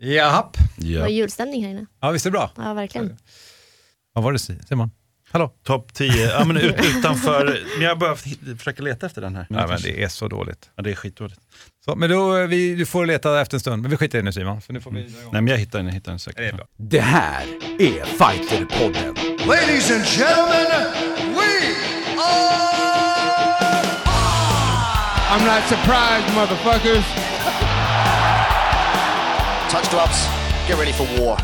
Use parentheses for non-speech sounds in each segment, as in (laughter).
Japp. Det Ja. var julstämning här inne. Ja, visst är det bra? Ja, verkligen. Vad var det Simon? Hallå? Topp 10, ja men ut, utanför, men jag börjar försöka leta efter den här. Ja, men det är så dåligt. ja, det är skitdåligt. Så, men då, eh, vi, du får leta efter en stund, men vi skiter i det nu Simon. För nu får vi... Nej men jag hittar den, jag hittar den säkert. Det är bra. Det här är Fighterpodden. Ladies and gentlemen, we are. I'm not surprised, motherfuckers. Touch gloves. Get ready for war.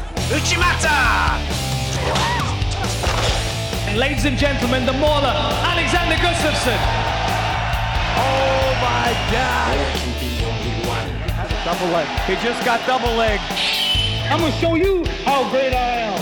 Ladies and gentlemen, the mauler, Alexander Gustafsson. Oh my God! Double leg. He just got double leg. I'm gonna show you how great I am.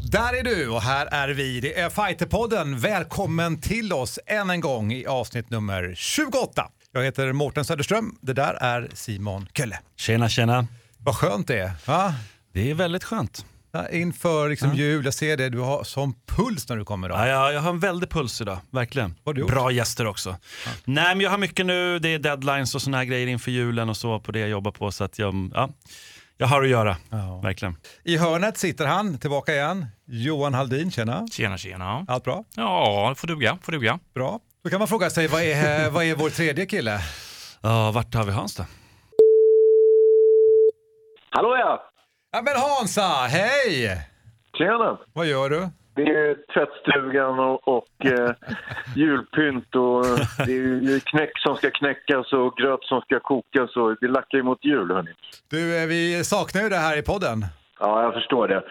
Där är du och här är vi. Det är Fighterpodden. Välkommen till oss än en gång i avsnitt nummer 28. Jag heter Mårten Söderström. Det där är Simon Kölle. Tjena tjena. Vad skönt det är. Va? Det är väldigt skönt. Ja, Inför liksom jul, jag ser det, du har sån puls när du kommer då. Ja, jag, jag har en väldig puls idag, verkligen. Bra gäster också. Nej men jag har mycket nu, det är deadlines och såna här grejer inför julen och så på det jag jobbar på. Så att jag, ja, jag har att göra, verkligen. I hörnet sitter han, tillbaka igen. Johan Haldin, tjena. Tjena, tjena. Allt bra? Ja, det får duga, får duga. Bra. Då kan man fråga sig, vad är, (laughs) vad är vår tredje kille? Ja, vart har vi Hans då? Hallå ja! Ja men Hansa, hej! Tjena! Vad gör du? Det är tvättstugan och, och eh, (laughs) julpynt och det är ju knäck som ska knäckas och gröt som ska kokas och det lackar ju mot jul hörni. Du, eh, vi saknar ju det här i podden. Ja, jag förstår det.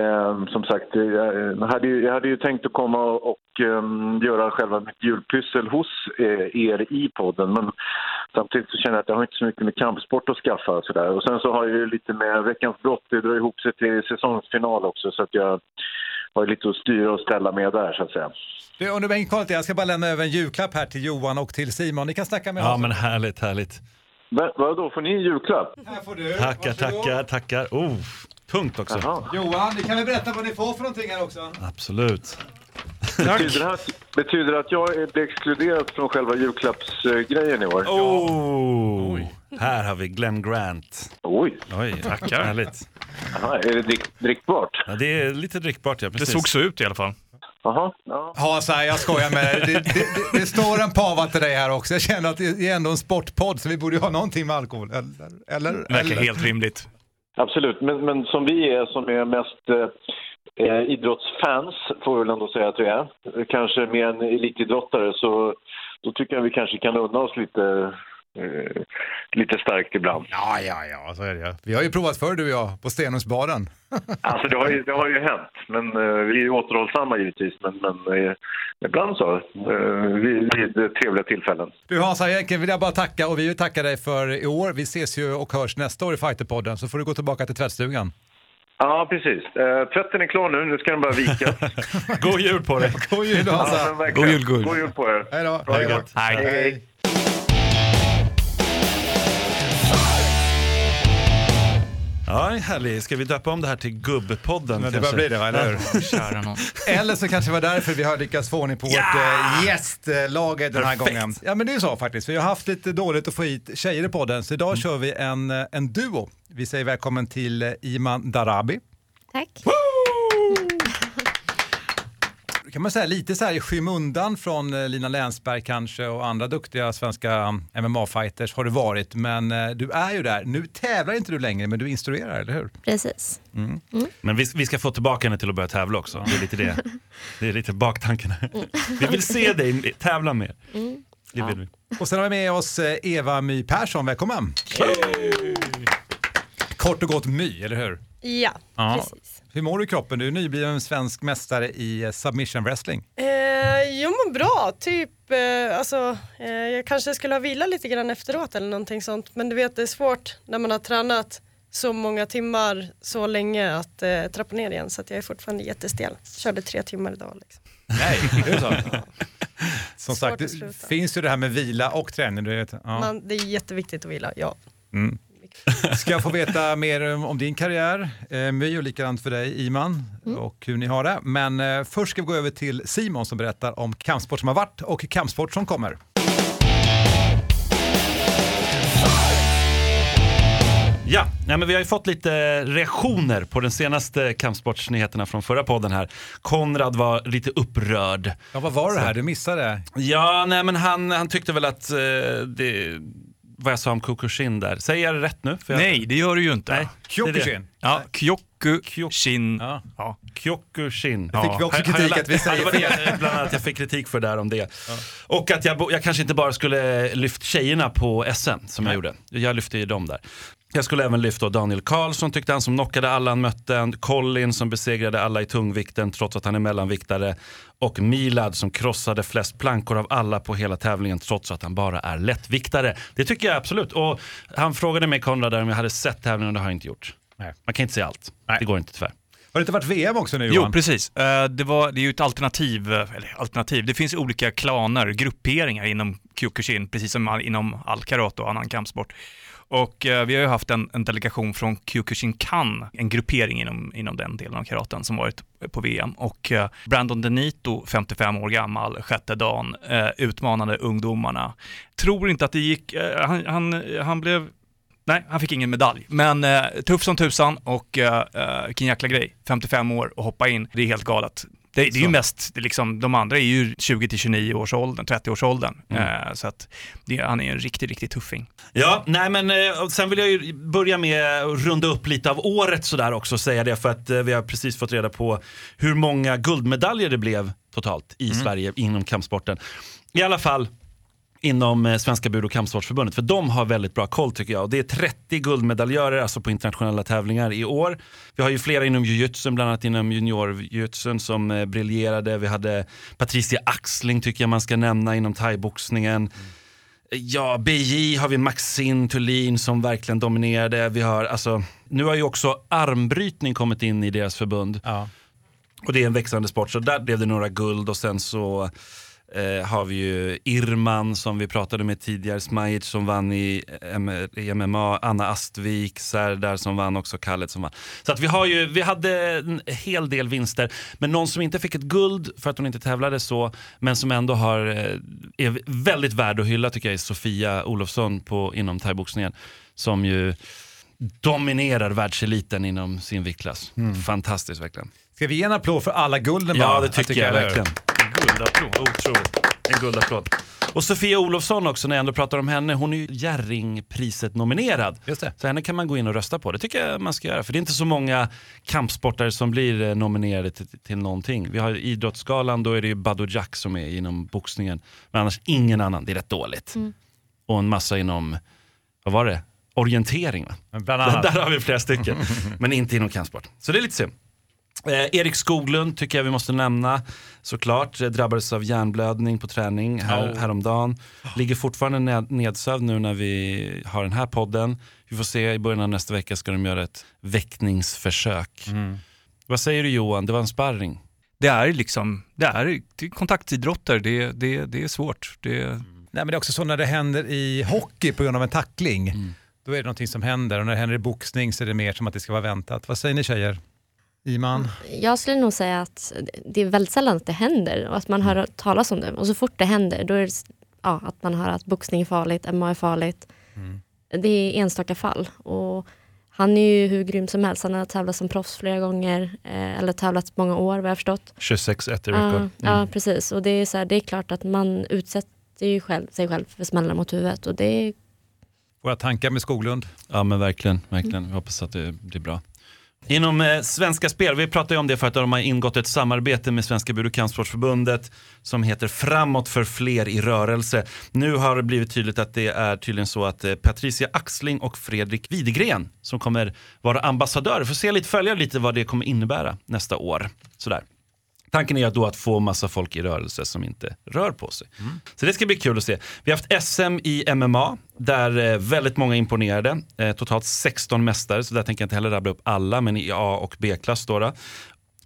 Eh, som sagt, eh, jag hade, ju, jag hade ju tänkt att komma och, och eh, göra själva mitt julpyssel hos eh, er i podden men samtidigt så känner jag att jag har inte så mycket med kampsport att skaffa och sådär. Och sen så har jag ju lite med Veckans brott, det drar ihop sig till säsongsfinal också så att jag har ju lite att styra och ställa med där så att säga. Du, bänker kvar lite, jag ska bara lämna över en julklapp här till Johan och till Simon. Ni kan snacka med Ja Hansa. men härligt, härligt. Va- Vadå, får ni en julklapp? Här får du. Tackar, Varsågod. tackar, tackar. Oh, tungt också. Jaha. Johan, ni kan väl berätta vad ni får för någonting här också? Absolut. Betyder det, att, betyder det att jag är- blir exkluderad från själva julklappsgrejen i år? Oh, här har vi Glenn Grant. Oj, Oj, tackar. Härligt. Aha, är det drick, drickbart? Ja, det är lite drickbart ja, Det precis. såg så ut i alla fall. Jaha, ja. Hansa, jag skojar med dig. Det, det, det, det står en pava till dig här också. Jag känner att det är ändå en sportpodd så vi borde ju ha någonting med alkohol. Eller? eller, Det verkar eller? helt rimligt. Absolut, men, men som vi är som är mest eh, eh, idrottsfans, får vi väl ändå säga att vi är, kanske mer än elitidrottare, så då tycker jag vi kanske kan unna oss lite, eh, lite starkt ibland. Ja, ja, ja, så är det. Vi har ju provat förr du och jag på Stenungsbaden. (laughs) Alltså det har ju, det har ju hänt, men eh, vi är återhållsamma givetvis, men, men eh, ibland så, eh, vid, vid trevliga tillfällen. Du Hansa, egentligen vill jag bara tacka och vi vill tacka dig för i år. Vi ses ju och hörs nästa år i Fighterpodden så får du gå tillbaka till tvättstugan. Ja, precis. Eh, tvätten är klar nu, nu ska den bara vikas. (laughs) God jul på dig. (laughs) God jul Ja, Hansa! verkligen. God jul, god jul. God jul på er. Hej då! Hej. Ja, härligt. Ska vi döpa om det här till Gubbpodden? Det börjar bli det va, eller hur? (laughs) Eller så kanske det var därför vi har lyckats få ordning på vårt äh, gästlag den här Perfekt. gången. Ja men det är så faktiskt, vi har haft lite dåligt att få hit tjejer i podden så idag kör vi en, eh, en duo. Vi säger välkommen till eh, Iman Darabi. Tack. Kan man säga lite så här i skymundan från eh, Lina Länsberg kanske och andra duktiga svenska MMA-fighters har du varit. Men eh, du är ju där. Nu tävlar inte du längre men du instruerar, eller hur? Precis. Men vi, vi ska få tillbaka henne till att börja tävla också. Det är lite det. (laughs) Det är lite baktanken. här. Vi vill se dig tävla mer. Det vill vi. Och sen har vi med oss eh, Eva My Persson, välkommen! Kort och gott My, eller hur? Ja, Ja. precis. Hur mår du i kroppen? Du är nybliven svensk mästare i eh, submission wrestling. Eh, jag mår bra, typ. Eh, alltså, eh, jag kanske skulle ha vilat lite grann efteråt eller någonting sånt. Men du vet, det är svårt när man har tränat så många timmar så länge att eh, trappa ner igen. Så att jag är fortfarande jättestel. Körde tre timmar idag. Liksom. Nej, är det så? (laughs) Som Svårt sagt, det finns ju det här med vila och träning. Du vet. Ja. Man, det är jätteviktigt att vila, ja. Mm. Ska jag få veta mer om din karriär, eh, My och likadant för dig Iman och hur ni har det. Men eh, först ska vi gå över till Simon som berättar om kampsport som har varit och kampsport som kommer. Nej, men vi har ju fått lite reaktioner på den senaste kampsportsnyheterna från förra podden här. Konrad var lite upprörd. Ja, vad var det här? Du missade. Ja, nej men han, han tyckte väl att eh, det, vad jag sa om Kukushin där, säger jag det rätt nu? För jag, Nej, det gör du ju inte. Nej, Kyokushin. Ja, Kyokushin. Ja. Ja. Kyokushin. Det fick vi också kritik att vi säger Ja, det var det, bland annat jag fick kritik för där om det. Och att jag, jag kanske inte bara skulle lyft tjejerna på SM som jag gjorde. Jag lyfte ju dem där. Jag skulle även lyfta Daniel Karlsson tyckte han som knockade alla han mötte. Colin som besegrade alla i tungvikten trots att han är mellanviktare. Och Milad som krossade flest plankor av alla på hela tävlingen trots att han bara är lättviktare. Det tycker jag absolut. Och han frågade mig Konrad där om jag hade sett tävlingen och det har jag inte gjort. Nej. Man kan inte säga allt. Nej. Det går inte tyvärr. Har det inte varit VM också nu Johan? Jo, precis. Eh, Det, var, det är ju ett alternativ, eh, eller alternativ, det finns olika klaner, grupperingar inom Kyokushin, precis som inom all karate och annan kampsport. Och eh, vi har ju haft en, en delegation från Kyokushinkan, en gruppering inom, inom den delen av karaten som varit på VM. Och eh, Brandon Denito, 55 år gammal, sjätte dagen, eh, utmanade ungdomarna. Tror inte att det gick, eh, han, han, han blev Nej, han fick ingen medalj. Men eh, tuff som tusan och eh, eh vilken jäkla grej. 55 år och hoppa in, det är helt galet. Det, det är ju mest, liksom, de andra är ju 20 till 29 års åldern, 30 års åldern. Eh, så att det, han är en riktigt, riktigt tuffing. Ja, nej men eh, och sen vill jag ju börja med att runda upp lite av året sådär också, säga det för att eh, vi har precis fått reda på hur många guldmedaljer det blev totalt i Sverige inom kampsporten. I alla fall inom eh, Svenska Bud och kampsportsförbundet, för de har väldigt bra koll tycker jag. Och det är 30 guldmedaljörer alltså på internationella tävlingar i år. Vi har ju flera inom jujutsun, bland annat inom juniorjujutsun som eh, briljerade. Vi hade Patricia Axling tycker jag man ska nämna inom thaiboxningen. Ja, BJ har vi Maxine Thulin som verkligen dominerade. Vi har, alltså, nu har ju också armbrytning kommit in i deras förbund. Ja. Och det är en växande sport, så där blev det några guld och sen så eh, har vi ju Irman som vi pratade med tidigare, Smajic som vann i, i MMA, Anna Astvik, Serdar som vann också, Khaled som vann. Så att vi, har ju, vi hade en hel del vinster, men någon som inte fick ett guld för att hon inte tävlade så, men som ändå har, eh, är väldigt värd att hylla tycker jag är Sofia Olofsson på, inom thaiboxningen, som ju dominerar världseliten inom sin viktklass. Fantastiskt verkligen. Ska vi ge en applåd för alla gulden Ja, det tycker jag, hur? verkligen. En guldapplåd, otroligt. En guldapplåd. Och Sofia Olofsson också, när jag ändå pratar om henne, hon är ju Jerringpriset nominerad. Just det. Så henne kan man gå in och rösta på. Det tycker jag man ska göra, för det är inte så många kampsportare som blir eh, nominerade till, till någonting. Vi har Idrottsgalan, då är det ju Badou Jack som är inom boxningen. Men annars ingen annan, det är rätt dåligt. Och en massa inom, vad var det? Orientering va? Bland Där, annat. (laughs) där har vi flera stycken, (laughs) men inte inom kampsport. Så det är lite synd. Eh, Erik Skoglund tycker jag vi måste nämna såklart. Eh, Drabbades av hjärnblödning på träning här, Oh. häromdagen. Ligger fortfarande ned, nedsövd nu när vi har den här podden. Vi får se, i början av nästa vecka ska de göra ett väckningsförsök. Vad säger du Johan, det var en sparring? Det är liksom, det är, det är kontaktidrotter, det, det, det är svårt. Det, Nej, men det är också så när det händer i hockey på grund av en tackling. Mm. Då är det någonting som händer och när det händer i boxning så är det mer som att det ska vara väntat. Vad säger ni tjejer? Iman? Jag skulle nog säga att det är väldigt sällan att det händer och att man hör talas om det. Och så fort det händer, då är det ja, att man hör att boxning är farligt, MMA är farligt. Det är enstaka fall. Och han är ju hur grym som helst. Han har tävlat som proffs flera gånger, eh, eller tävlat många år vad jag har förstått. 26-1 i Ja, rekord. ja, precis. Och det är, så här, det är klart att man utsätter ju själv, sig själv för smällar mot huvudet. Och det är, Våra tankar med Skoglund? Ja men verkligen, verkligen. Jag hoppas att det blir bra. Inom eh, Svenska Spel, vi pratade ju om det för att de har ingått ett samarbete med Svenska Bud som heter Framåt för fler i rörelse. Nu har det blivit tydligt att det är tydligen så att eh, Patricia Axling och Fredrik Widegren som kommer vara ambassadörer. Får se lite, följa lite vad det kommer innebära nästa år. Sådär. Tanken är då att få massa folk i rörelse som inte rör på sig. Så det ska bli kul att se. Vi har haft SM i MMA där eh, väldigt många imponerade. Eh, totalt 16 mästare, så där tänker jag inte heller rabbla upp alla, men i A och B-klass då. då.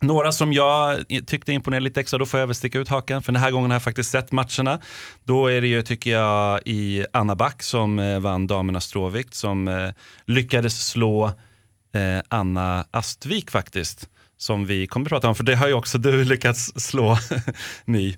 Några som jag tyckte imponerade lite extra, då får jag väl sticka ut hakan. För den här gången har jag faktiskt sett matcherna. Då är det ju, tycker jag, i Anna Back som eh, vann damernas stråvikt, som eh, lyckades slå eh, Anna Astvik faktiskt. Som vi kommer att prata om, för det har ju också du lyckats slå (laughs) My.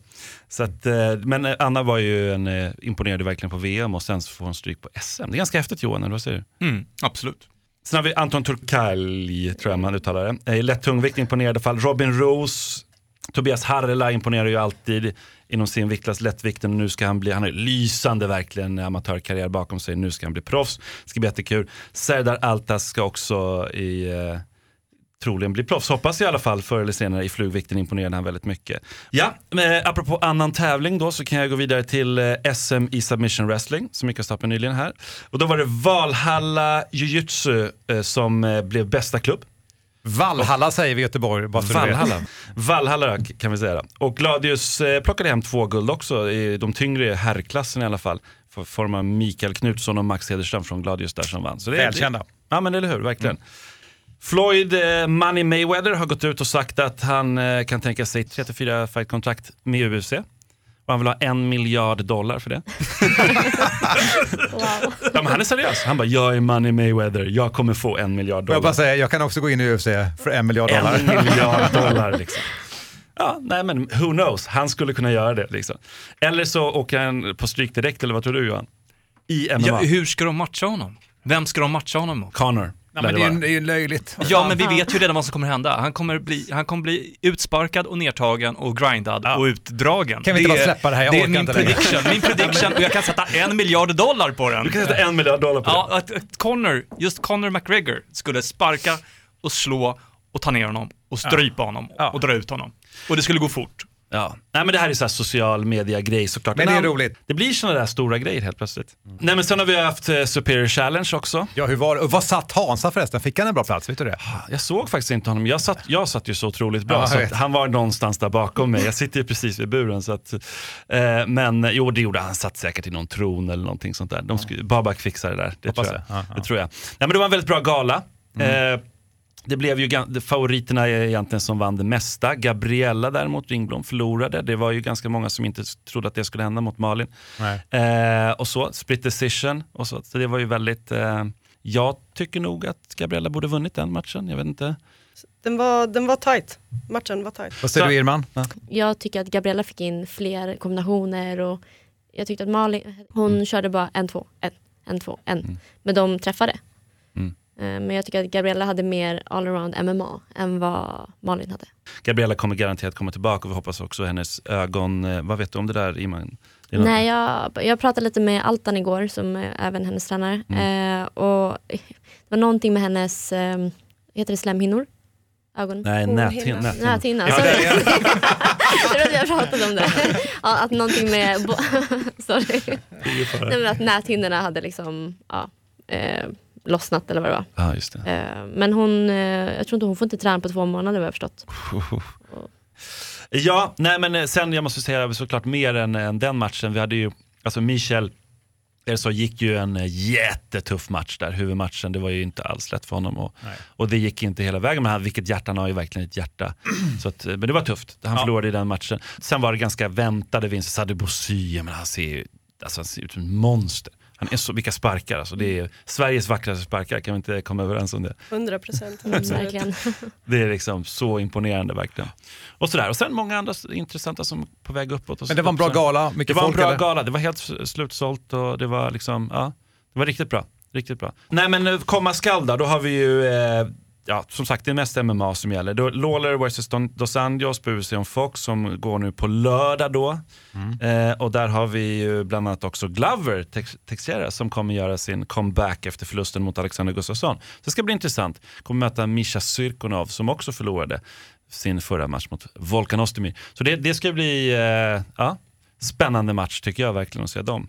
Så att, eh, men eh, Anna var ju en, eh, imponerade verkligen på VM och sen så får hon stryk på SM. Det är ganska häftigt Johan, eller vad säger du? mm, absolut. Sen har vi Anton Turkalj, tror jag man uttalar det. I lätt tungvikt imponerade fall. Robin Rose, Tobias Harrela imponerar ju alltid inom sin viktklass lättvikten. Nu ska han bli, han har lysande verkligen amatörkarriär bakom sig. Nu ska han bli proffs. Det ska bli jättekul. Serdar Altas ska också i troligen bli proffs. Hoppas i alla fall förr eller senare i flugvikten imponerade han väldigt mycket. Ja, eh, apropå annan tävling då så kan jag gå vidare till eh, SM i submission wrestling som gick av stapeln nyligen här. Och då var det Valhalla Jiu-Jitsu eh, som eh, blev bästa klubb. Valhalla säger vi i Göteborg, bara vet. Valhalla. Valhalla kan vi säga. då. Och Gladius eh, plockade hem två guld också i de tyngre herrklassen i alla fall. För form av Mikael Knutsson och Max Hederström från Gladius där som vann. Så det Välkända. Ja men eller hur, verkligen. Floyd eh, Money Mayweather har gått ut och sagt att han eh, kan tänka sig 34 fight-kontrakt med UFC. Och han vill ha en miljard dollar för det. (laughs) Wow. Ja, men han är seriös. Han bara, jag är Money Mayweather, jag kommer få en miljard dollar. jag bara säger, jag kan också gå in i UFC för en miljard dollar. En miljard (laughs) dollar liksom. Ja, nej men who knows, han skulle kunna göra det. Liksom. Eller så åker han på stryk direkt, eller vad tror du Johan? I MMA. Ja, hur ska de matcha honom? Vem ska de matcha honom mot? Connor. Ja, lär men det är ju, det är ju löjligt. Ja, men vi vet ju redan vad som kommer hända. Han kommer bli, han kommer bli utsparkad och nedtagen och grindad och utdragen. Kan vi inte Det bara släppa det här? Jag Det är orkar min inte längre. prediction, min (laughs) prediction och jag kan sätta en miljard dollar på den. Du kan sätta en miljard dollar på Ja, att, att Connor, just Connor McGregor skulle sparka och slå och ta ner honom och strypa honom Ja. och dra ut honom. Och det skulle gå fort. Ja. Nej men det här är så här social media-grej såklart. Men det är roligt. Det blir sådana där stora grejer helt plötsligt. Nej men sen har vi haft eh, Superior Challenge också. Ja, hur var Vad satt Hansa förresten? Fick han en bra plats? Vet du det? Jag såg faktiskt inte honom, jag satt, jag satt ju så otroligt bra Ja, så han var någonstans där bakom mig. Jag sitter ju precis vid buren så att, eh, men jo det gjorde han, han satt säkert i någon tron eller någonting sånt där. De skulle, Babak fixar det där, det Hoppas tror jag. det. Ja, ja. det tror jag. Nej men det var en väldigt bra gala. Eh, det blev ju favoriterna är egentligen som vann det mesta. Gabriella däremot, Ringblom, förlorade. Det var ju ganska många som inte trodde att det skulle hända mot Malin. Nej. Eh, och så, split decision och så. Så det var ju väldigt, eh, jag tycker nog att Gabriella borde vunnit den matchen. Jag vet inte. Den var, den var tight. Matchen var tight. Vad säger Så- du Irman? Jag tycker att Gabriella fick in fler kombinationer och jag tyckte att Malin, hon körde bara en, två, en, en, två, en. Men de träffade. Eh, Men jag tycker att Gabriella hade mer allround MMA än vad Malin hade. Gabriella kommer garanterat komma tillbaka och vi hoppas också hennes ögon, eh, vad vet du om det där Iman? Det Nej, jag, jag pratade lite med Altan igår, som är även hennes tränare. Mm. Eh, och det var någonting med hennes, eh, heter det slemhinnor? Ögon? Nej, näthinna. Näthinna. Ja, sorry. det är- (laughs) jag vet, jag pratade om det. Ja, att någonting med, (laughs) sorry. Nej, men att näthinnorna hade liksom, ja, eh, lossnat eller vad det var. Ja, just det. Eh, men hon, eh, jag tror inte hon får inte träna på två månader vad jag har förstått. (laughs) Ja, nej men eh, sen jag måste säga såklart mer än, än den matchen. Vi hade ju, alltså Michel så gick ju en jättetuff match där, huvudmatchen. Det var ju inte alls lätt för honom. Och, och det gick inte hela vägen, men han, vilket hjärta, han har ju verkligen ett hjärta. (clears throat) Så att, men det var tufft, han förlorade i den matchen. Sen var det ganska väntade vinster. Sadie Bossy, men han ser ju alltså, han ser ut som ett monster. Han är så, vilka sparkar, alltså, det är Sveriges vackraste sparkar, kan vi inte komma överens om det? 100 procent. Mm, verkligen. (laughs) Det är liksom så imponerande verkligen. Och sådär. Och sen många andra intressanta som är på väg uppåt. Och Men det var en bra gala, mycket Det var en bra eller? gala, det var helt slutsålt och det var liksom, ja, det var riktigt bra. Riktigt bra. Nej men eh, komma skall då, då har vi ju, eh, ja som sagt det är mest MMA som gäller. Då, Lawler vs Dos Anjos på UFC on Fox som går nu på lördag då. Eh, och där har vi ju bland annat också Glover Tex- Teixeira som kommer göra sin comeback efter förlusten mot Alexander Gustafsson. Så det ska bli intressant. Kommer möta Misha Syrkonov som också förlorade sin förra match mot Volkan Ozdemir. Så det, det ska bli eh, ja, spännande match tycker jag verkligen att se dem.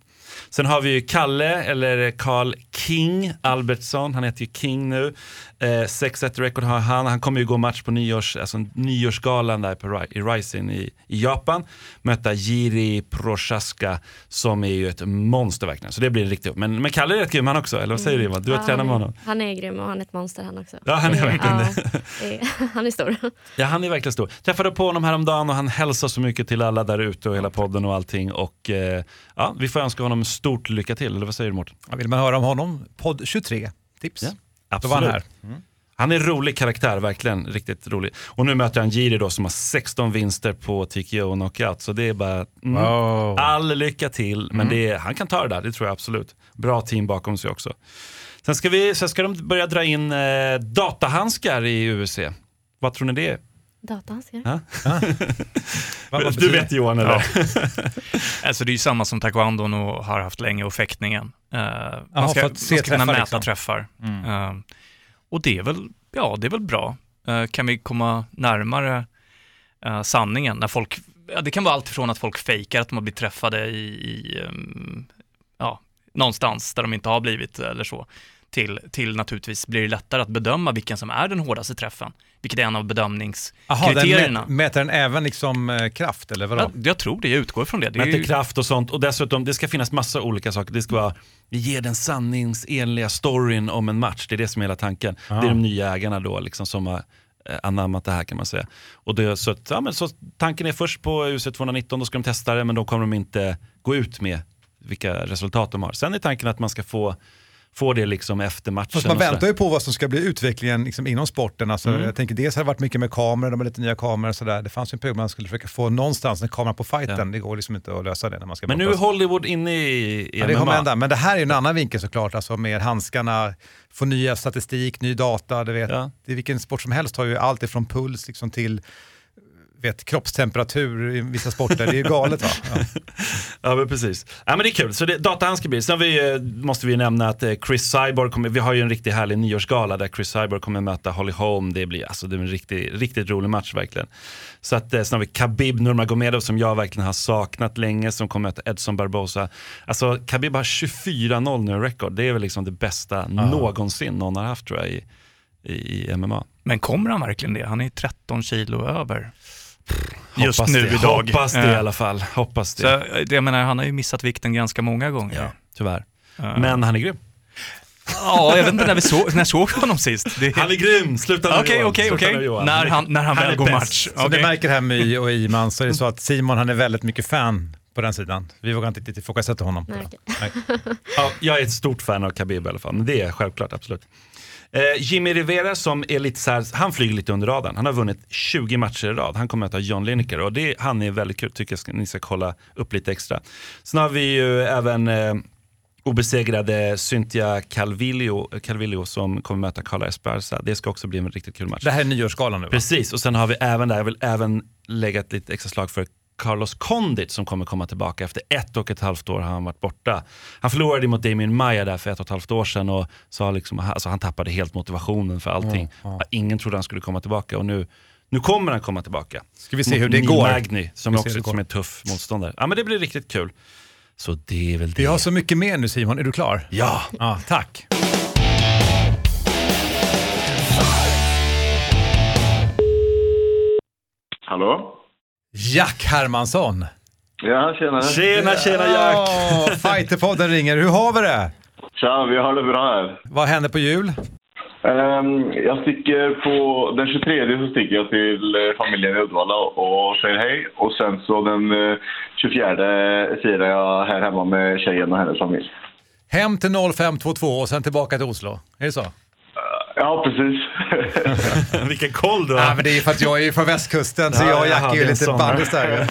Sen har vi ju Kalle, eller Carl King Albertsson, han heter ju King nu. Eh, 6-1 record har han, han kommer ju gå match på nyårs, alltså nyårsgalan där på, i Rising i, i Japan. Möta Jiri Prochaska som är ju ett monster verkligen. Så det blir riktigt Men, men Kalle är rätt grym han också, eller vad säger du Eva? Du har Ja, tränat med han är- honom. Han är grym och han är ett monster han också. Ja, han är verkligen ja, det är- (laughs) Han är stor. Ja, han är verkligen stor. Träffade på honom häromdagen och han hälsar så mycket till alla där ute och hela podden och allting. Och eh, ja, vi får önska honom stort lycka till, eller vad säger du Mårten? Ja, Vill man höra om honom? Podd 23, tips. Ja, Då var han här. Han är en rolig karaktär, verkligen riktigt rolig. Och nu möter han Jiri då som har 16 vinster på TKO och knockout. Så det är bara mm, Wow. all lycka till. Men det är, han kan ta det där, det tror jag absolut. Bra team bakom sig också. Sen ska, vi, sen ska de börja dra in eh, datahandskar i UFC. Vad tror ni det är? Datahandskar? Ja? (laughs) Vad du vet Johan eller? (laughs) Alltså det är ju samma som taekwondon och har haft länge och fäktningen. Eh, man ska, man ska kunna träffar, mäta liksom. träffar. Mm. Eh, och det är väl, ja det är väl bra. Eh, kan vi komma närmare sanningen när folk, ja, det kan vara allt ifrån att folk fejkar att de har blivit träffade i, i ehm, ja, någonstans där de inte har blivit eller så, till, till naturligtvis blir det lättare att bedöma vilken som är den hårdaste träffen, vilket är en av den bedömningskriterierna. mät, mäter den även liksom eh, kraft eller vadå? Jag, jag tror det, jag utgår från det. det Mäter ju- kraft och sånt. Och dessutom, det ska finnas massa olika saker. Det ska vara, vi ger den sanningsenliga storyn om en match. Det är det som är hela tanken. Det är de nya ägarna då liksom som har eh, anammat det här kan man säga. Och det, så, att, ja, men så tanken är först på UC 219, då ska de testa det men då kommer de inte gå ut med vilka resultat de har. Sen är tanken att man ska få, få det liksom efter matchen. Fast man väntar ju på vad som ska bli utvecklingen liksom inom sporten. Alltså, Mm. Jag tänker dels har det varit mycket med kameror, de har lite nya kameror och sådär. Det fanns ju en period man skulle försöka få någonstans en kamera på fighten. Det går liksom inte att lösa det när man ska Men nu är. Hollywood inne i, i Ja, det MMA. kommer hända. Men det här är ju en annan vinkel såklart, alltså med handskarna, få nya statistik, ny data. Du vet. Ja. Det vilken sport som helst har ju allt ifrån puls liksom till vet, kroppstemperatur i vissa sporter. Det är ju galet va? Ja. (laughs) Ja men precis. Ja men det är kul, så det, datahandskar blir det. Sen vi, eh, måste vi nämna att eh, Chris Cyborg kommer, vi har ju en riktigt härlig nyårsgala där Chris Cyborg kommer möta Holly Holm. Det blir alltså det är en riktigt, riktigt rolig match verkligen. Så att eh, sen har vi Khabib Nurmagomedov som jag verkligen har saknat länge som kommer möta Edson Barbosa. Alltså Khabib har 24-0 nu i record. Det är väl liksom det bästa någonsin någon har haft tror jag i, i, i MMA. Men kommer han verkligen det? Han är 13 kilo över. Just Hoppas nu det, idag. Hoppas det i alla fall. Hoppas det. Så, jag menar, han har ju missat vikten ganska många gånger. Ja, tyvärr. Men han är grym. Ja, jag vet inte när vi såg, när såg honom sist. Det- Han är grym! Sluta nu Okej, Johan. okej, okej. Johan. När är- han, när han, är väl går bäst. match. Som Okej. ni märker här My och Iman så är det så att Simon han är väldigt mycket fan på den sidan. Vi vågar inte riktigt ifrågasätta honom. på Nej. Nej. (laughs) Ja, jag är ett stort fan av Khabib i alla fall, men det är självklart, absolut. Eh, Jimmy Rivera som är lite så här, han flyger lite under radarn. Han har vunnit 20 matcher i rad. Han kommer möta John Lineker och det, han är väldigt kul, tycker jag ska, ni ska kolla upp lite extra. Sen har vi ju även eh, obesegrade Cynthia Calvillo, Calvillo som kommer möta Carla Esparza. Det ska också bli en riktigt kul match. Det här är nyårsgalan nu va? Precis, och sen har vi även där, jag vill även lägga ett litet extra slag för Carlos Condit som kommer komma tillbaka. Efter ett och ett halvt år har han varit borta. Han förlorade mot Damien Maya där för ett och ett halvt år sedan och sa liksom, alltså han tappade helt motivationen för allting. Ingen trodde han skulle komma tillbaka och nu, nu kommer han komma tillbaka. Ska vi se Mot hur det går? Magny som är också som är en tuff motståndare. Ja men det blir riktigt kul. Så det är väl det. Vi har så mycket mer nu Simon, är du klar? Ja! Ja, tack. Hallå? Jack Hermansson. Ja, tjena. Tjena tjena Jack! Ja, Fighterpodden ringer. Hur har vi det? Tja, vi har det bra här. Vad händer på jul? Ehm, jag sticker på den 23 så sticker jag till eh, familjen i Uddevalla och säger hej. Och sen så den eh, 24 firar jag här hemma med tjejen och hennes familj. Hem till 0522 och sen tillbaka till Oslo. Är det så? Ja, precis. (laughs) Vilken koll du har! Ja, men det är för att jag är ju från västkusten så Ja, jag och Jack är det ju lite sån. bandis där.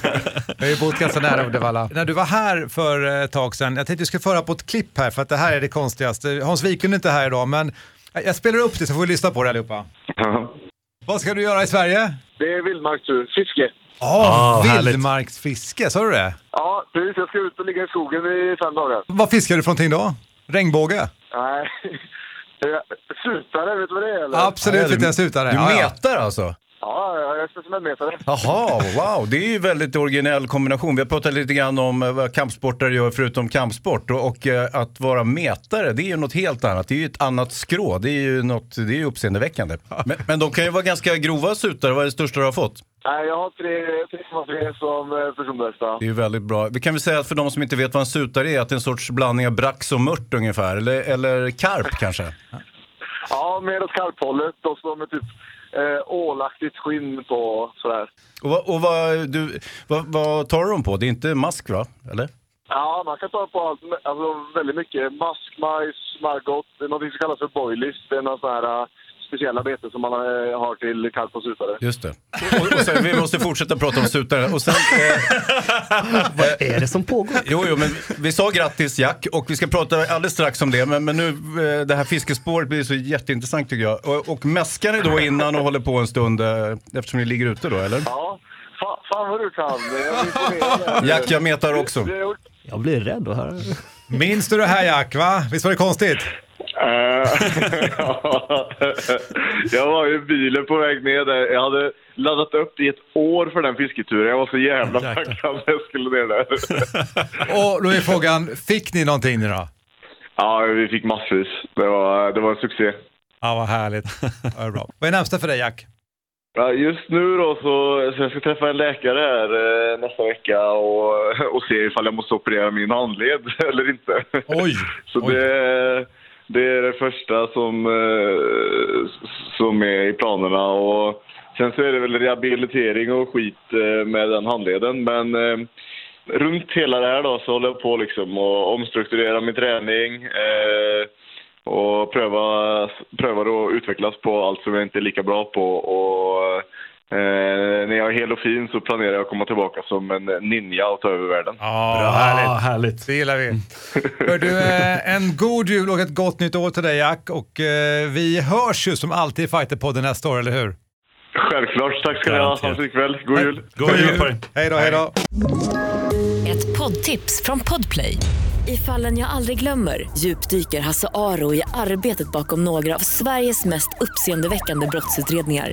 Jag har ju bott ganska nära Uddevalla. När du var här för ett tag sedan, jag tänkte att vi skulle föra på ett klipp här för att det här är det konstigaste. Hans Wiklund är inte här idag men jag spelar upp det så får vi lyssna på det allihopa. Vad ska du göra i Sverige? Det är vildmarksfiske. Ja, Ah, härligt. vildmarksfiske, sa du det? Ja, precis. Jag ska ut och ligga i skogen i fem dagar. Vad fiskar du för någonting då? Regnbåge? Nej. (laughs) Sutare, vet du vad det är eller? Absolut vet jag sutare. Du Ja, ja. metar alltså? Ja, jag är specimenmetare. Jaha, wow. Det är ju väldigt originell kombination. Vi har pratat lite grann om eh, vad kampsportare gör förutom kampsport. Och, och eh, att vara metare, det är ju något helt annat. Det är ju ett annat skrå. Det är ju, något, det är ju uppseendeväckande. (laughs) Men, men de kan ju vara ganska grova sutare. Vad är det största du har fått? Nej, jag har tre, tre, tre som eh, personbästa. Det är ju väldigt bra. Vi kan väl säga att för de som inte vet vad en sutare är, att det är en sorts blandning av brax och mört ungefär. Eller, eller karp kanske? Ja, mer åt karphållet och så med typ eh, ålaktigt skinn på sådär. Och, vad, och vad, du, vad, vad tar du dem på? Det är inte mask va? Eller? Ja, man kan ta på allt, alltså väldigt mycket. Mask, majs, margot, det är något som kallas för boilies. Det är någon sån här speciella bete som man eh, har till karp och sutare. Just det. Och, och sen, vi måste fortsätta prata om sutare. Och sen, (laughs) Vad är det som pågår? Jo, jo, men vi sa grattis Jack och vi ska prata alldeles strax om det. Men, men nu, eh, det här fiskespåret blir så jätteintressant tycker jag. Och, och mäskar ni då innan och håller på en stund eh, eftersom ni ligger ute då, eller? Ja, fan, fan vad du kan. Jag. Jack, jag metar också. Jag blir rädd att höra. (laughs) Minns du det här Jack, va? Visst var det konstigt? Eh, (laughs) (laughs) jag var i bilen på väg ner där. Jag hade laddat upp i ett år för den fisketuren. Jag var så jävla tacksam när jag skulle ner där. (laughs) Och då är frågan, fick ni någonting nu då? Ja, vi fick massvis. Det var, det var en succé. Ja, vad härligt. Ja, är bra. Vad är närmsta för dig Jack? Ja, just nu då så, så jag ska träffa en läkare här eh, nästa vecka och, och se ifall jag måste operera min handled eller inte. Oj! Så Oj. det, det är det första som, eh, som är i planerna. Och sen så är det väl rehabilitering och skit eh, med den handleden. Men eh, runt hela det här då så håller jag på liksom och omstrukturera min träning. Och pröva, pröva då att utvecklas på allt som jag inte är lika bra på. Och eh, när jag är hel och fin så planerar jag att komma tillbaka som en ninja och ta över världen. Ja, Bra, härligt. härligt. Det gillar vi. (laughs) Hör du, eh, en god jul och ett gott nytt år till dig Jack. Och eh, vi hörs ju som alltid i Fighterpodden nästa år, eller hur? Självklart. Tack ska ni ha. Ha en fin kväll. God jul. God jul på dig. Hej då, hej då. Ett poddtips från Podplay. I fallen jag aldrig glömmer djupdyker Hasse Aro i arbetet bakom några av Sveriges mest uppseendeväckande brottsutredningar.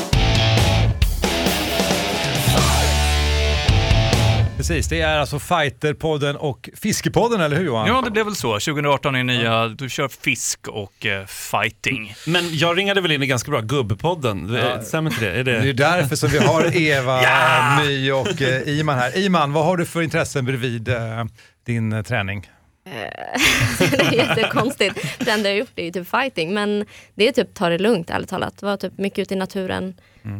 Precis, det är alltså Fighterpodden och Fiskepodden, eller hur Johan? Ja, det blev väl så. 2018 är nya, du kör fisk och eh, fighting. Men jag ringade väl in i ganska bra gubbpodden, Ja. stämmer inte det? Är det... Det är därför som vi har (laughs) Eva, Ja! My och eh, Iman här. Iman, vad har du för intressen bredvid eh, din eh, träning? (laughs) det är jättekonstigt. Det enda jag har gjort är ju typ fighting. Men det är typ ta det lugnt ärligt talat. Vara typ mycket ute i naturen.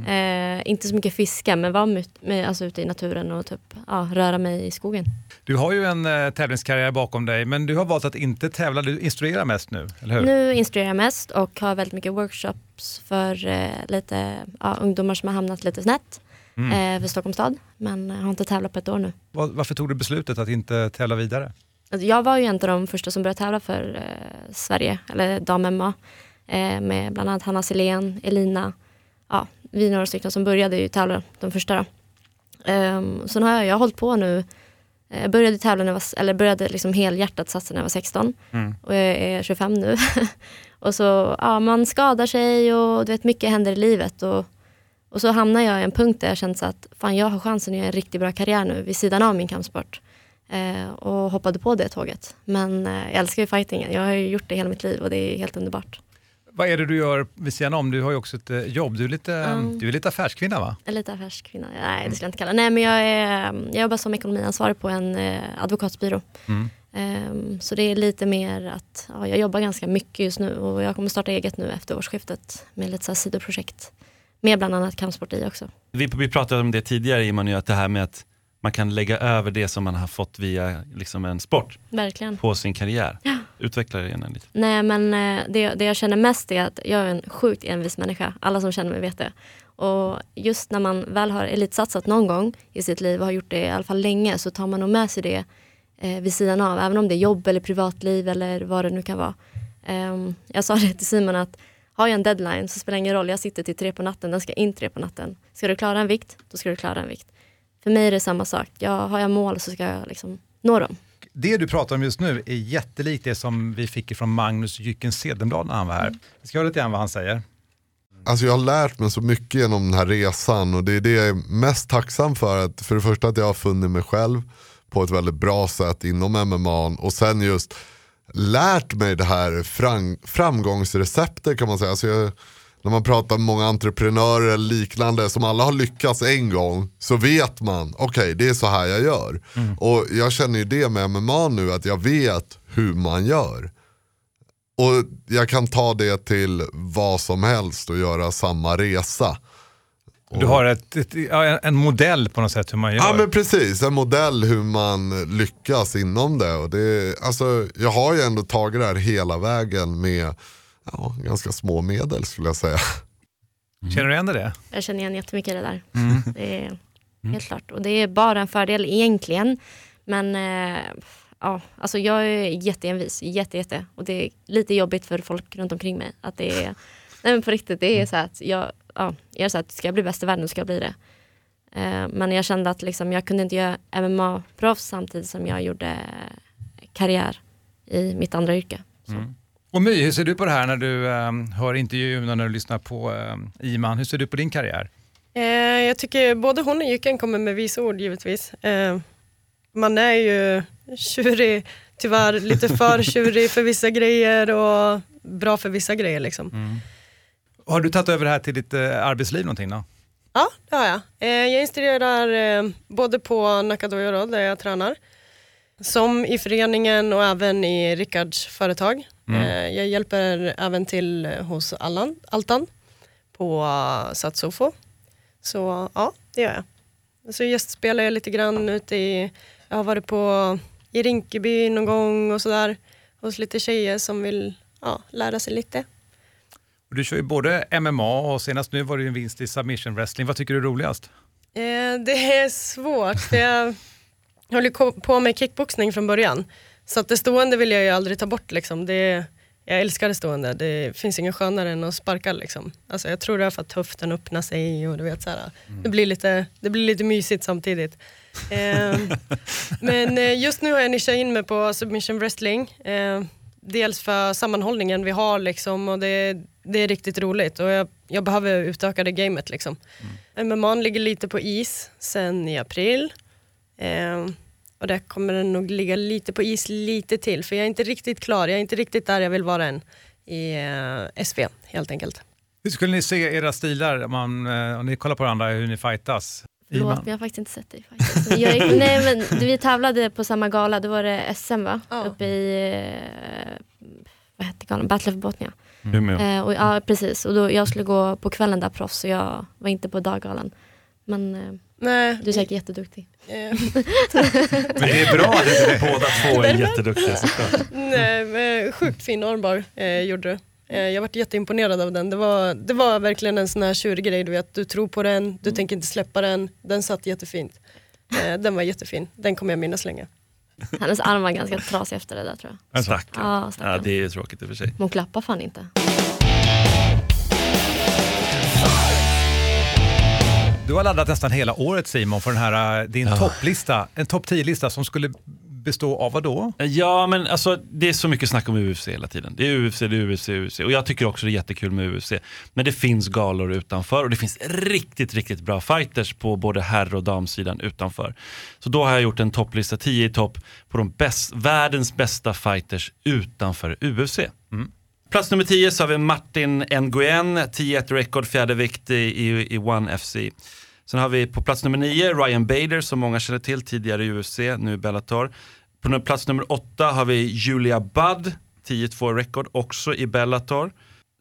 Eh, inte så mycket fiska men vara my- med, alltså, ute i naturen och typ, ja, röra mig i skogen. Du har ju en eh, tävlingskarriär bakom dig, men du har valt att inte tävla. Du instruerar mest nu, eller hur? Nu instruerar jag mest och har väldigt mycket workshops för eh, lite ja, ungdomar som har hamnat lite snett Mm. eh, för Stockholms stad. Men jag har inte tävlat på ett år nu. Var- Varför tog du beslutet att inte tävla vidare? Alltså, jag var ju en av de första som började tävla för eh, Sverige, eller dam-MMA. Eh, med bland annat Hanna Silén, Elina. Ja, vi några stycken som började ju tävla, de första. Då. Um, sen har jag, jag har hållit på nu. Jag började tävla när jag var, eller började liksom helhjärtat satsa när jag var 16. Mm. Och jag är 25 nu. (laughs) och så, ja, man skadar sig och du vet, mycket händer i livet. Och, och så hamnar jag i en punkt där jag känner att fan, jag har chansen att göra en riktigt bra karriär nu vid sidan av min kampsport. Eh, och hoppade på det tåget. Men eh, jag älskar ju fightingen. Jag har ju gjort det hela mitt liv och det är helt underbart. Vad är det du gör vid sidan om? Du har ju också ett eh, jobb. Du är lite, Mm. du är lite affärskvinna va? En lite affärskvinna. Nej, det skulle jag inte kalla. Nej, men jag, är, jag jobbar som ekonomiansvarig på en eh, advokatsbyrå. Mm. Ehm, så det är lite mer att ja, jag jobbar ganska mycket just nu och jag kommer starta eget nu efter årsskiftet med lite så här sidoprojekt. Med bland annat kampsport i också. Vi, vi pratade om det tidigare Immanuel, att det här med att man kan lägga över det som man har fått via liksom en sport Verkligen. på sin karriär. Ja. Utveckla det gärna lite. Nej men eh, det, det jag känner mest är att jag är en sjukt envis människa. Alla som känner mig vet det. Och just när man väl har elitsatsat någon gång i sitt liv och har gjort det i alla fall länge så tar man nog med sig det eh, vid sidan av. Även om det är jobb eller privatliv eller vad det nu kan vara. Ehm, jag sa (laughs) det till Simon att har jag en deadline så spelar det ingen roll. Jag sitter till tre på natten, den ska in tre på natten. Ska du klara en vikt, då ska du klara en vikt. För mig är det samma sak. Jag, har jag mål så ska jag liksom nå dem. Det du pratar om just nu är jättelikt det som vi fick från Magnus Jycken Cedenblad när han var här. Vi ska höra lite grann vad han säger. Alltså jag har lärt mig så mycket genom den här resan och det är det jag är mest tacksam för. Att för det första att jag har funnit mig själv på ett väldigt bra sätt inom MMA och sen just lärt mig det här fram, framgångsreceptet kan man säga. Alltså jag, när man pratar med många entreprenörer eller liknande som alla har lyckats en gång så vet man, okej det är så här jag gör. Och jag känner ju det med MMA nu att jag vet hur man gör. Och jag kan ta det till vad som helst och göra samma resa. Du har ett, ett, en modell på något sätt hur man gör. Ja men precis, en modell hur man lyckas inom det. Och det alltså, jag har ju ändå tagit det här hela vägen med ja, ganska små medel skulle jag säga. Känner du igen det? Jag känner igen jättemycket det där. Mm. Det är helt klart. Och det är bara en fördel egentligen. Men eh, ja, alltså jag är jätteenvis, jätte, jätte. Och det är lite jobbigt för folk runt omkring mig. Att det är, (laughs) nej men på riktigt, det är så att jag, ja, jag är så att ska jag bli bäst i världen ska jag bli det. Eh, men jag kände att liksom, jag kunde inte göra MMA-proffs samtidigt som jag gjorde karriär i mitt andra yrke. Mm. Och My, hur ser du på det här när du um, hör intervjun och när du lyssnar på um, Iman? Hur ser du på din karriär? Eh, jag tycker både hon och Jycken kommer med visa ord givetvis. Eh, man är ju tjurig, tyvärr lite för (laughs) tjurig för vissa grejer och bra för vissa grejer. Liksom. Mm. Har du tagit över det här till ditt uh, arbetsliv någonting då? Ja, det har jag. Eh, jag instruerar eh, både på Nakadojo där jag tränar, som i föreningen och även i Rickards företag. Mm. Eh, jag hjälper även till hos Allan, Altan på uh, Satsofo. Så ja, det gör jag. Så gästspelar jag lite grann ute i, jag har varit på i Rinkeby någon gång och sådär hos lite tjejer som vill ja, lära sig lite. Och du kör ju både MMA och senast nu var det en vinst i submission wrestling. Vad tycker du är roligast? Eh, det är svårt, för jag höll ju på med kickboxning från början. Så att det stående vill jag ju aldrig ta bort. Liksom. Det, jag älskar det stående, det finns inget skönare än att sparka. Liksom. Alltså, jag tror det är för att höften öppnar sig och du vet, så här, Mm. det, blir lite, det blir lite mysigt samtidigt. (laughs) Eh, men just nu har jag nischat in mig på submission wrestling. Eh, dels för sammanhållningen vi har liksom, och det, det är riktigt roligt och jag, jag behöver utöka det gamet. Liksom. MMA ligger lite på is sen i april. Eh, och där kommer den nog ligga lite på is lite till för jag är inte riktigt klar, jag är inte riktigt där jag vill vara än i eh, SV helt enkelt. Hur skulle ni se era stilar om, man, eh, om ni kollar på varandra, hur ni fightas? Förlåt, men jag har faktiskt inte sett dig fightas. Men jag, gick- nej, men vi tävlade på samma gala, då var det SM va? Uppe i, eh, vad hette galan? Battle of Botnia. Umeå. Eh, och, ja, precis. Och då, jag skulle gå på kvällen där proffs, så jag var inte på daggalan. Men eh, Nej. du är säkert jätteduktig. Eh, (laughs) Men det är bra att det är Båda två är jätteduktiga såklart. Nej, men sjukt fin armbar eh, gjorde du. Eh, jag varit jätteimponerad av den. Det var, det var verkligen en sån här tjurig grej, du vet. Du tror på den, du tänker inte släppa den. Den satt jättefint. Eh, den var jättefin. Den kommer jag minnas länge. Hennes arm var ganska trasig efter det där tror jag. Stackarn. Ja, stackarn. Ja, det är ju tråkigt i och för sig. Men hon klappar fan inte. Du har laddat nästan hela året Simon för den här, eh, din topplista, en topp 10-lista som skulle bestå av vad då? Ja, men alltså det är så mycket snack om UFC hela tiden. Det är UFC, det är UFC, UFC. Och jag tycker också det är jättekul med UFC. Men det finns galor utanför och det finns riktigt, riktigt bra fighters på både herr och damsidan utanför. Så då har jag gjort en topplista, 10 i topp, på de bäst, världens bästa fighters utanför UFC. Plats nummer 10 så har vi Martin Nguyen, 10-1 record, fjärde vikt i, i, i One FC. Sen har vi på plats nummer 9 Ryan Bader som många känner till, tidigare i UFC, nu i Bellator. På plats nummer 8 har vi Julia Budd, 10-2 record, också i Bellator.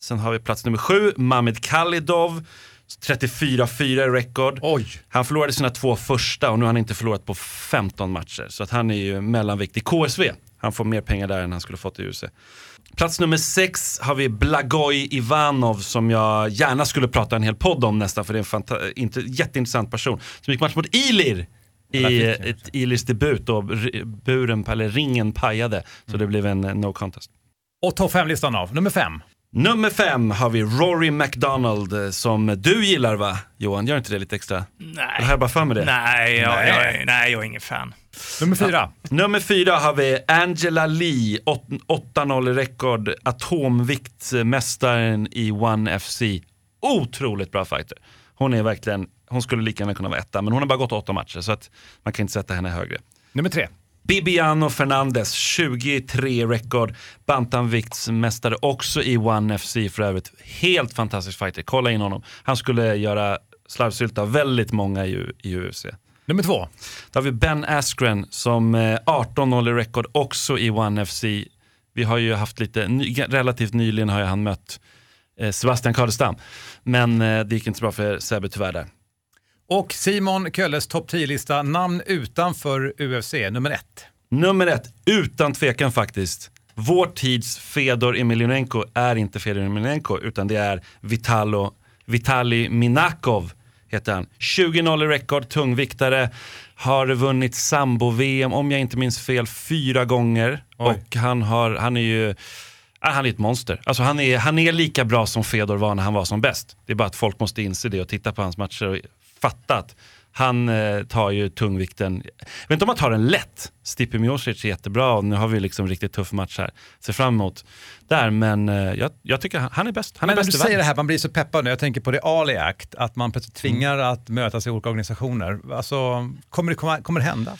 Sen har vi plats nummer 7, Mamed Khalidov, 34-4 record. Oj. Han förlorade sina två första och nu har han inte förlorat på 15 matcher. Så att han är ju mellanvikt i KSV. Han får mer pengar där än han skulle fått i UFC. Plats nummer sex har vi Blagoj Ivanov som jag gärna skulle prata en hel podd om nästan för det är en inte, jätteintressant person. Som gick match mot Ilir i ett Ilirs debut och buren, eller ringen pajade. Så det blev en eh, no contest. Och topp 5-listan av, nummer 5. Nummer fem har vi Rory McDonald eh, som du gillar va Johan? Gör inte det lite extra? Nej. Eller har jag bara för mig det? Nej, jag, Nej. Jag, är- nej, jag är ingen fan. Nummer fyra. Nummer fyra har vi Angela Lee, åt- 8-0 i rekord, atomviktmästaren i One FC. Otroligt bra fighter. Hon är verkligen, hon skulle lika gärna kunna vara etta, men hon har bara gått åtta matcher så att man kan inte sätta henne högre. Nummer tre. Bibiano Fernandez, 23 rekord, bantamviktsmästare också i One FC för övrigt. Helt fantastisk fighter, kolla in honom. Han skulle göra slarvsylta väldigt många i, i UFC. Nummer två. Då har vi Ben Askren som eh, 18-0 i rekord också i One FC. Vi har ju haft lite, relativt nyligen har ju han mött eh, Sebastian Kardestam. Men eh, det gick inte så bra för Sebbe tyvärr där. Och Simon Kölles topp 10-lista, namn utanför UFC, nummer ett. Nummer ett, utan tvekan faktiskt. Vår tids Fedor Emelianenko är inte Fedor Emelianenko utan det är Vitalo, Vitali Minakov heter han. 20-0 i rekord, tungviktare. Har vunnit sambo-VM, om jag inte minns fel, fyra gånger. Oj. Och han, har, han är ju ja, han är ett monster. Alltså han, är, han är lika bra som Fedor var när han var som bäst. Det är bara att folk måste inse det och titta på hans matcher och fatta att han eh, tar ju tungvikten. Jag vet inte om han tar den lätt. Stipe Miocic är jättebra och nu har vi liksom riktigt tuff match här. Ser fram emot där, men eh, jag, jag tycker han, han är bäst. Han Men är när bäst du säger det här, man blir så peppad nu. Jag tänker på det Ali Act, att man plötsligt tvingar att mötas i olika organisationer. Alltså, kommer det, komma, kommer det hända?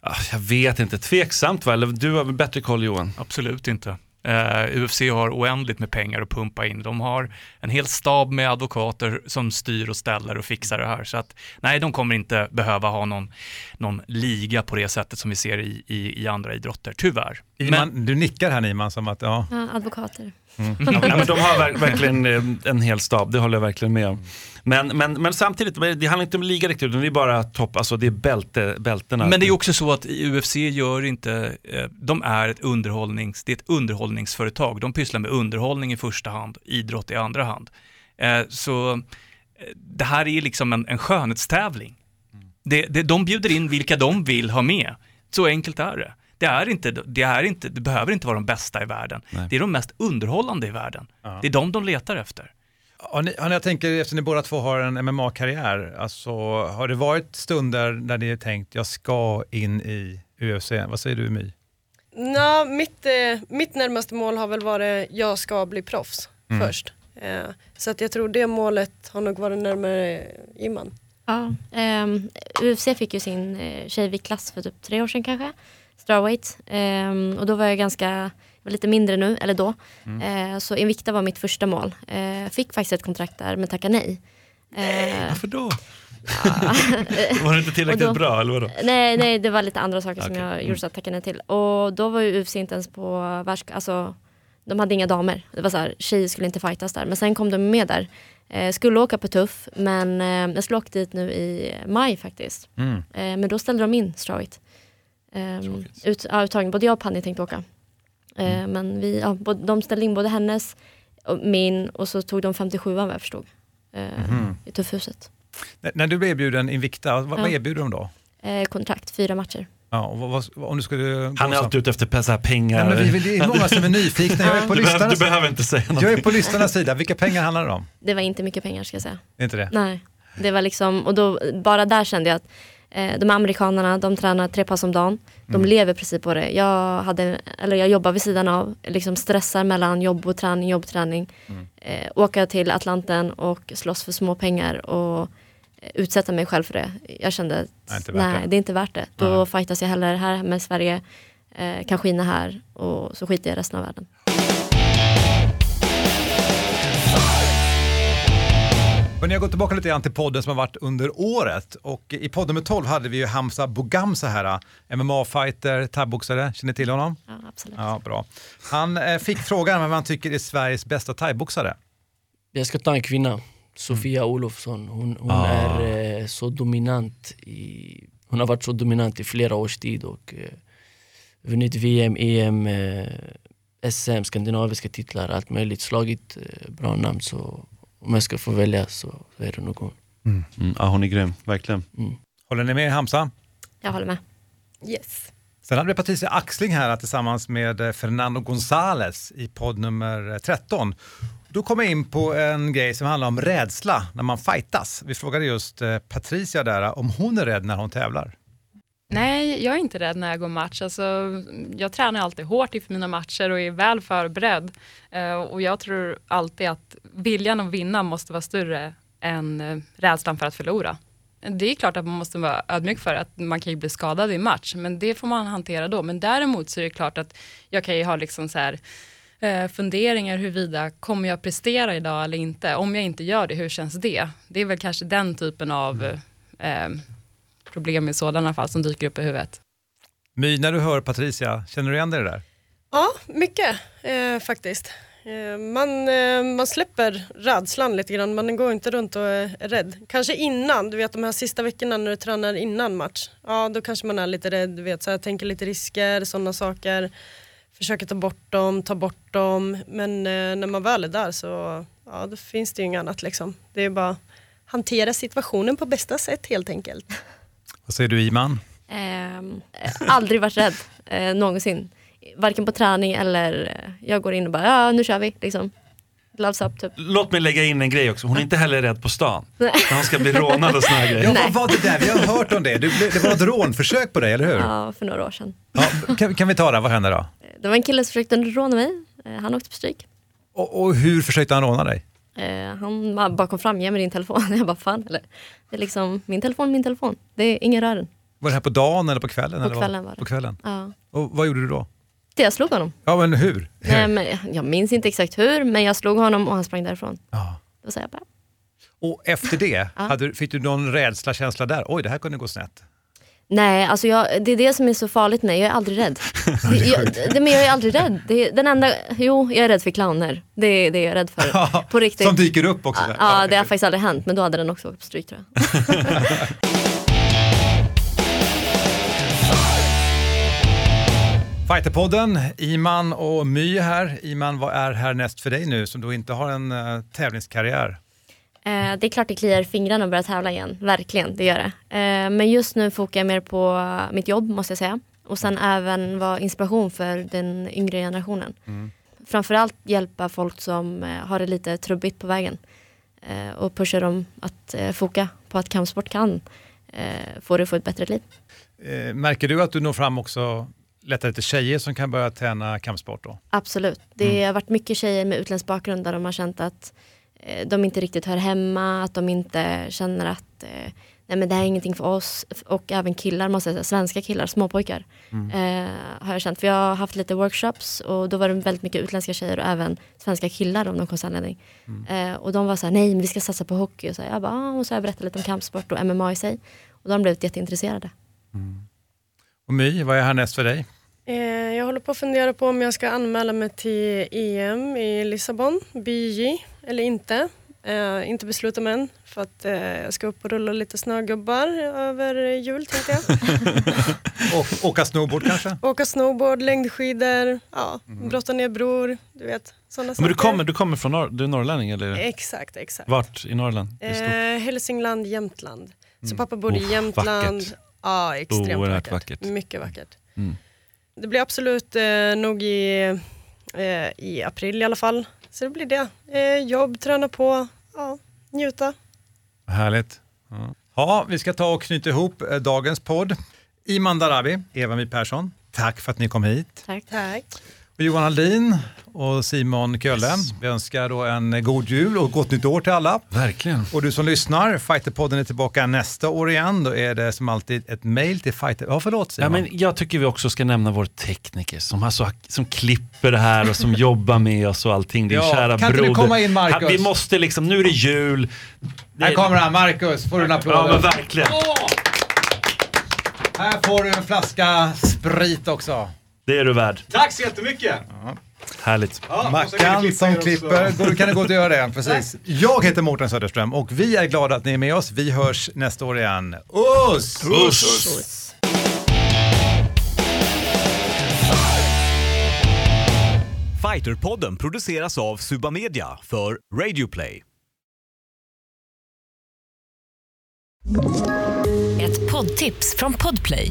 Ah, Jag vet inte, tveksamt va? Eller du har väl bättre koll Johan? Absolut inte. Eh, UFC har oändligt med pengar att pumpa in. De har en hel stab med advokater som styr och ställer och fixar det här. Så att nej, de kommer inte behöva ha någon, någon liga på det sättet som vi ser i, i, i andra idrotter, tyvärr. Iman, du nickar här Niman som att, ja. Ja, advokater. Mm. Ja, men de har ver- verkligen eh, en hel stab, det håller jag verkligen med om. Men, men, men samtidigt, det handlar inte om liga riktigt, utan det är bara topp, alltså det är bälte, bältena. Men det är också så att UFC gör inte, eh, de är ett underhållnings, det är ett underhållningsföretag. De pysslar med underhållning i första hand, idrott i andra hand. Eh, Så det här är liksom en, en skönhetstävling. Det, det, de bjuder in vilka de vill ha med. Så enkelt är det. Det, är inte, det, är inte, det behöver inte vara de bästa i världen. Det är de mest underhållande i världen. Ja. Det är de de letar efter. Har ni, jag tänker, eftersom ni båda två har en MMA-karriär, alltså, har det varit stunder där ni har tänkt, jag ska in i UFC? Vad säger du My? Nå, mitt, eh, mitt närmaste mål har väl varit jag ska bli proffs Mm. först. Eh, så att jag tror det målet har nog varit närmare Iman. Ja, ehm, UFC fick ju sin eh, tjejviktklass för typ tre år sedan kanske. Strawweight. Ehm, och då var jag ganska, jag var lite mindre nu, eller då. Eh, så Invicta var mitt första mål. Eh, fick faktiskt ett kontrakt där men tackade nej. Eh, Varför då? Ja. (laughs) Var det inte tillräckligt (laughs) då- bra eller vadå? Nej, nej, det var lite andra saker som Okej. jag Mm. gjorde så att tacka nej till. Och då var ju UFC inte ens på världs... Alltså, de hade inga damer. Det var så här, tjejer skulle inte fightas där. Men sen kom de med där. Eh, skulle åka på tuff, men eh, jag skulle åka dit nu i maj faktiskt. Mm. Eh, men då ställde de in strawweight. Um, ut, ja, uttagning. Både jag och Panny tänkte åka. Eh, Mm. Men vi, ja, både, de ställde in både hennes och min och så tog de 57 vad jag förstod. Eh, Mhm. I tuffhuset. N- när du blev erbjuden Invicta, vad, vad Ja. erbjuder de då? Eh, kontrakt, fyra matcher. Ja, och vad, vad, om du skulle Han är alltid ute efter så pengar. Nej, men vi, det är många som är (laughs) nyfikna. Jag är på du, behöver, du behöver inte säga jag är någonting. på lyssnarnas sida. Vilka pengar handlar det om? Det var inte mycket pengar ska jag säga. Inte det? Nej, det var liksom, och då, bara där kände jag att de här amerikanerna, de tränar tre pass om dagen. De Mm. lever precis på det. Jag, hade, eller jag jobbar vid sidan av, liksom stressar mellan jobb och träning, jobb och träning. Mm. Eh, åka till Atlanten och slåss för små pengar och eh, utsätta mig själv för det. Jag kände att värt nej, det. det är inte värt det. Då fightas jag hellre här med Sverige, eh, kan skina här och så skiter jag i resten av världen. Men jag går tillbaka lite grann till podden som har varit under året. Och I podd nummer 12 hade vi ju Hamza Bogamsa här, MMA-fighter, thaiboxare. Känner ni till honom? Ja, absolut. Ja, bra. Han eh, fick frågan vem han tycker är Sveriges bästa thaiboxare. Jag ska ta en kvinna, Sofia Olofsson. Hon, hon Ah. är eh, så dominant i, Hon har varit så dominant i flera års tid och eh, vunnit VM, EM, eh, SM, skandinaviska titlar, allt möjligt. Slagit eh, bra namn så om jag ska få välja så, är det nog hon. Mm. Ja, hon är grym, verkligen. Håller ni med Hamza? Jag håller med. Yes. Sen hade vi Patricia Axling här tillsammans med eh, Fernando González i podd nummer 13. Då kom jag in på en grej som handlar om rädsla när man fightas. Vi frågade just eh, Patricia där om hon är rädd när hon tävlar. Nej, jag är inte rädd när jag går match. Alltså, jag tränar alltid hårt inför mina matcher och är väl förberedd. Eh, och jag tror alltid att viljan att vinna måste vara större än eh, rädslan för att förlora. Det är klart att man måste vara ödmjuk för att man kan ju bli skadad i match, men det får man hantera då. Men däremot så är det klart att jag kan ju ha liksom så här, eh, funderingar huruvida, kommer jag prestera idag eller inte? Om jag inte gör det, hur känns det? Det är väl kanske den typen av eh, problem i sådana fall som dyker upp i huvudet. My, när du hör Patricia, känner du igen dig i det där? Ja, mycket eh, faktiskt. Eh, man, eh, man släpper rädslan lite grann, man går inte runt och är rädd. Kanske innan, du vet de här sista veckorna när du tränar innan match. Ja, då kanske man är lite rädd, du vet, så här, tänker lite risker, sådana saker. Försöker ta bort dem, ta bort dem. Men eh, när man väl är där så ja, då finns det ju inget annat. Liksom. Det är bara hantera situationen på bästa sätt helt enkelt. Vad säger du Iman? Ehm, eh, aldrig varit rädd eh, någonsin. Varken på träning eller eh, jag går in och bara, ja nu kör vi. Liksom. Gloves up typ. Låt mig lägga in en grej också. Hon är inte heller rädd på stan. Nej. När hon ska bli rånad och såna här grejer. Ja, vad var det där? Vi har hört om det. Du, det var ett rånförsök på dig, eller hur? Ja, för några år sedan. Ja, kan, kan vi ta det? Vad hände då? Det var en kille som försökte råna mig. Eh, Han åkte på stryk. Och, och hur försökte han råna dig? Eh, Han bara kom fram, ge mig din telefon. (laughs) Jag bara, fan eller? Det är liksom, min telefon, min telefon. Det är ingen rör den. Var det här på dagen eller på kvällen? På eller kvällen var det. På kvällen. Ja. Och vad gjorde du då? Det jag slog honom. Ja, men hur? Nej, men jag minns inte exakt hur, men jag slog honom och han sprang därifrån. Då sa jag bara, Och efter det, (laughs) hade, du- fick du någon rädsla, känsla där? Oj, det här kunde gå snett. Nej, alltså jag, det är det som är så farligt med jag är aldrig rädd. (laughs) Jag, men jag är aldrig rädd. Det är, den enda, jo, jag är rädd för clowner. Det är det jag är rädd för. På riktigt. Som dyker upp också. Ja, ja, det har faktiskt aldrig hänt, men då hade den också åkt på stryk tror jag. (laughs) Fighterpodden, Iman och My här. Iman, vad är härnäst för dig nu som då inte har en uh, tävlingskarriär? Eh, det är klart det kliar i fingrarna att börja tävla igen, verkligen, det gör det. Eh, men just nu fokar jag mer på mitt jobb måste jag säga. Och sen även vara inspiration för den yngre generationen. Framförallt hjälpa folk som eh, har det lite trubbigt på vägen. Och pusha dem att foka på att kampsport kan få dig att få ett bättre liv. Märker du att du når fram också lättare till tjejer som kan börja träna kampsport då? Absolut. Det har varit mycket tjejer med utländsk bakgrund där de har känt att de inte riktigt hör hemma, att de inte känner att eh, nej men det här är ingenting för oss. Och även killar, måste jag säga, svenska killar, småpojkar. Eh, har jag känt. För jag har haft lite workshops och då var det väldigt mycket utländska tjejer och även svenska killar av någon konstig anledning. Eh, och de var så här, nej men vi ska satsa på hockey. Och så här, jag bara, ah, och så har jag berättat lite om kampsport och MMA i sig. Och då har de blivit jätteintresserade. Och My, vad är härnäst för dig? Eh, jag håller på att fundera på om jag ska anmäla mig till EM i Lissabon, BJ, eller inte. Eh, inte beslutat mig än, för att eh, jag ska upp och rulla lite snögubbar över jul tänkte jag. (laughs) Och, åka snowboard kanske? Åka snowboard, längdskidor, ja, brotta ner bror, du vet. Sådana Men saker. du kommer, du kommer från norr, du är norrlänning eller? Exakt, exakt. Vart i Norrland? Stort. Hälsingland, Jämtland. Så Mm. pappa bodde i Oh, Jämtland. vackert. Ja, extremt vackert. vackert. Mycket vackert. Mm. Det blir absolut nog i, i april i alla fall. Så det blir det. Eh, jobb, träna på, ja, njuta. Härligt. Ja. ja, vi ska ta och knyta ihop eh, dagens podd. Iman Darabi, Eva My Persson, tack för att ni kom hit. Tack. Tack. Johan Aldin och Simon Kölle. Vi önskar då en god jul och gott nytt år till alla. Verkligen. Och du som lyssnar, Fighterpodden är tillbaka nästa år igen. Då är det som alltid ett mail till Fighter... Ja, förlåt Ja, Simon. men jag tycker vi också ska nämna vår tekniker som, har så, som klipper det här och som (laughs) jobbar med oss och allting. Din Ja, kära kan broder. du komma in, Marcus? Han- Vi måste liksom, nu är det jul. Det, Här kommer han, Marcus. Får du en applåd? Ja men verkligen. Här får du en flaska sprit också. Det är du värd. Tack så jättemycket! Härligt. Mackan som klipper. Då kan du gå och göra det. Precis. Jag heter Mårten Söderström och vi är glada att ni är med oss. Vi hörs nästa år igen. Uss! Uss! Fighterpodden produceras av Suba Media för Radio Play. Ett poddtips från Podplay.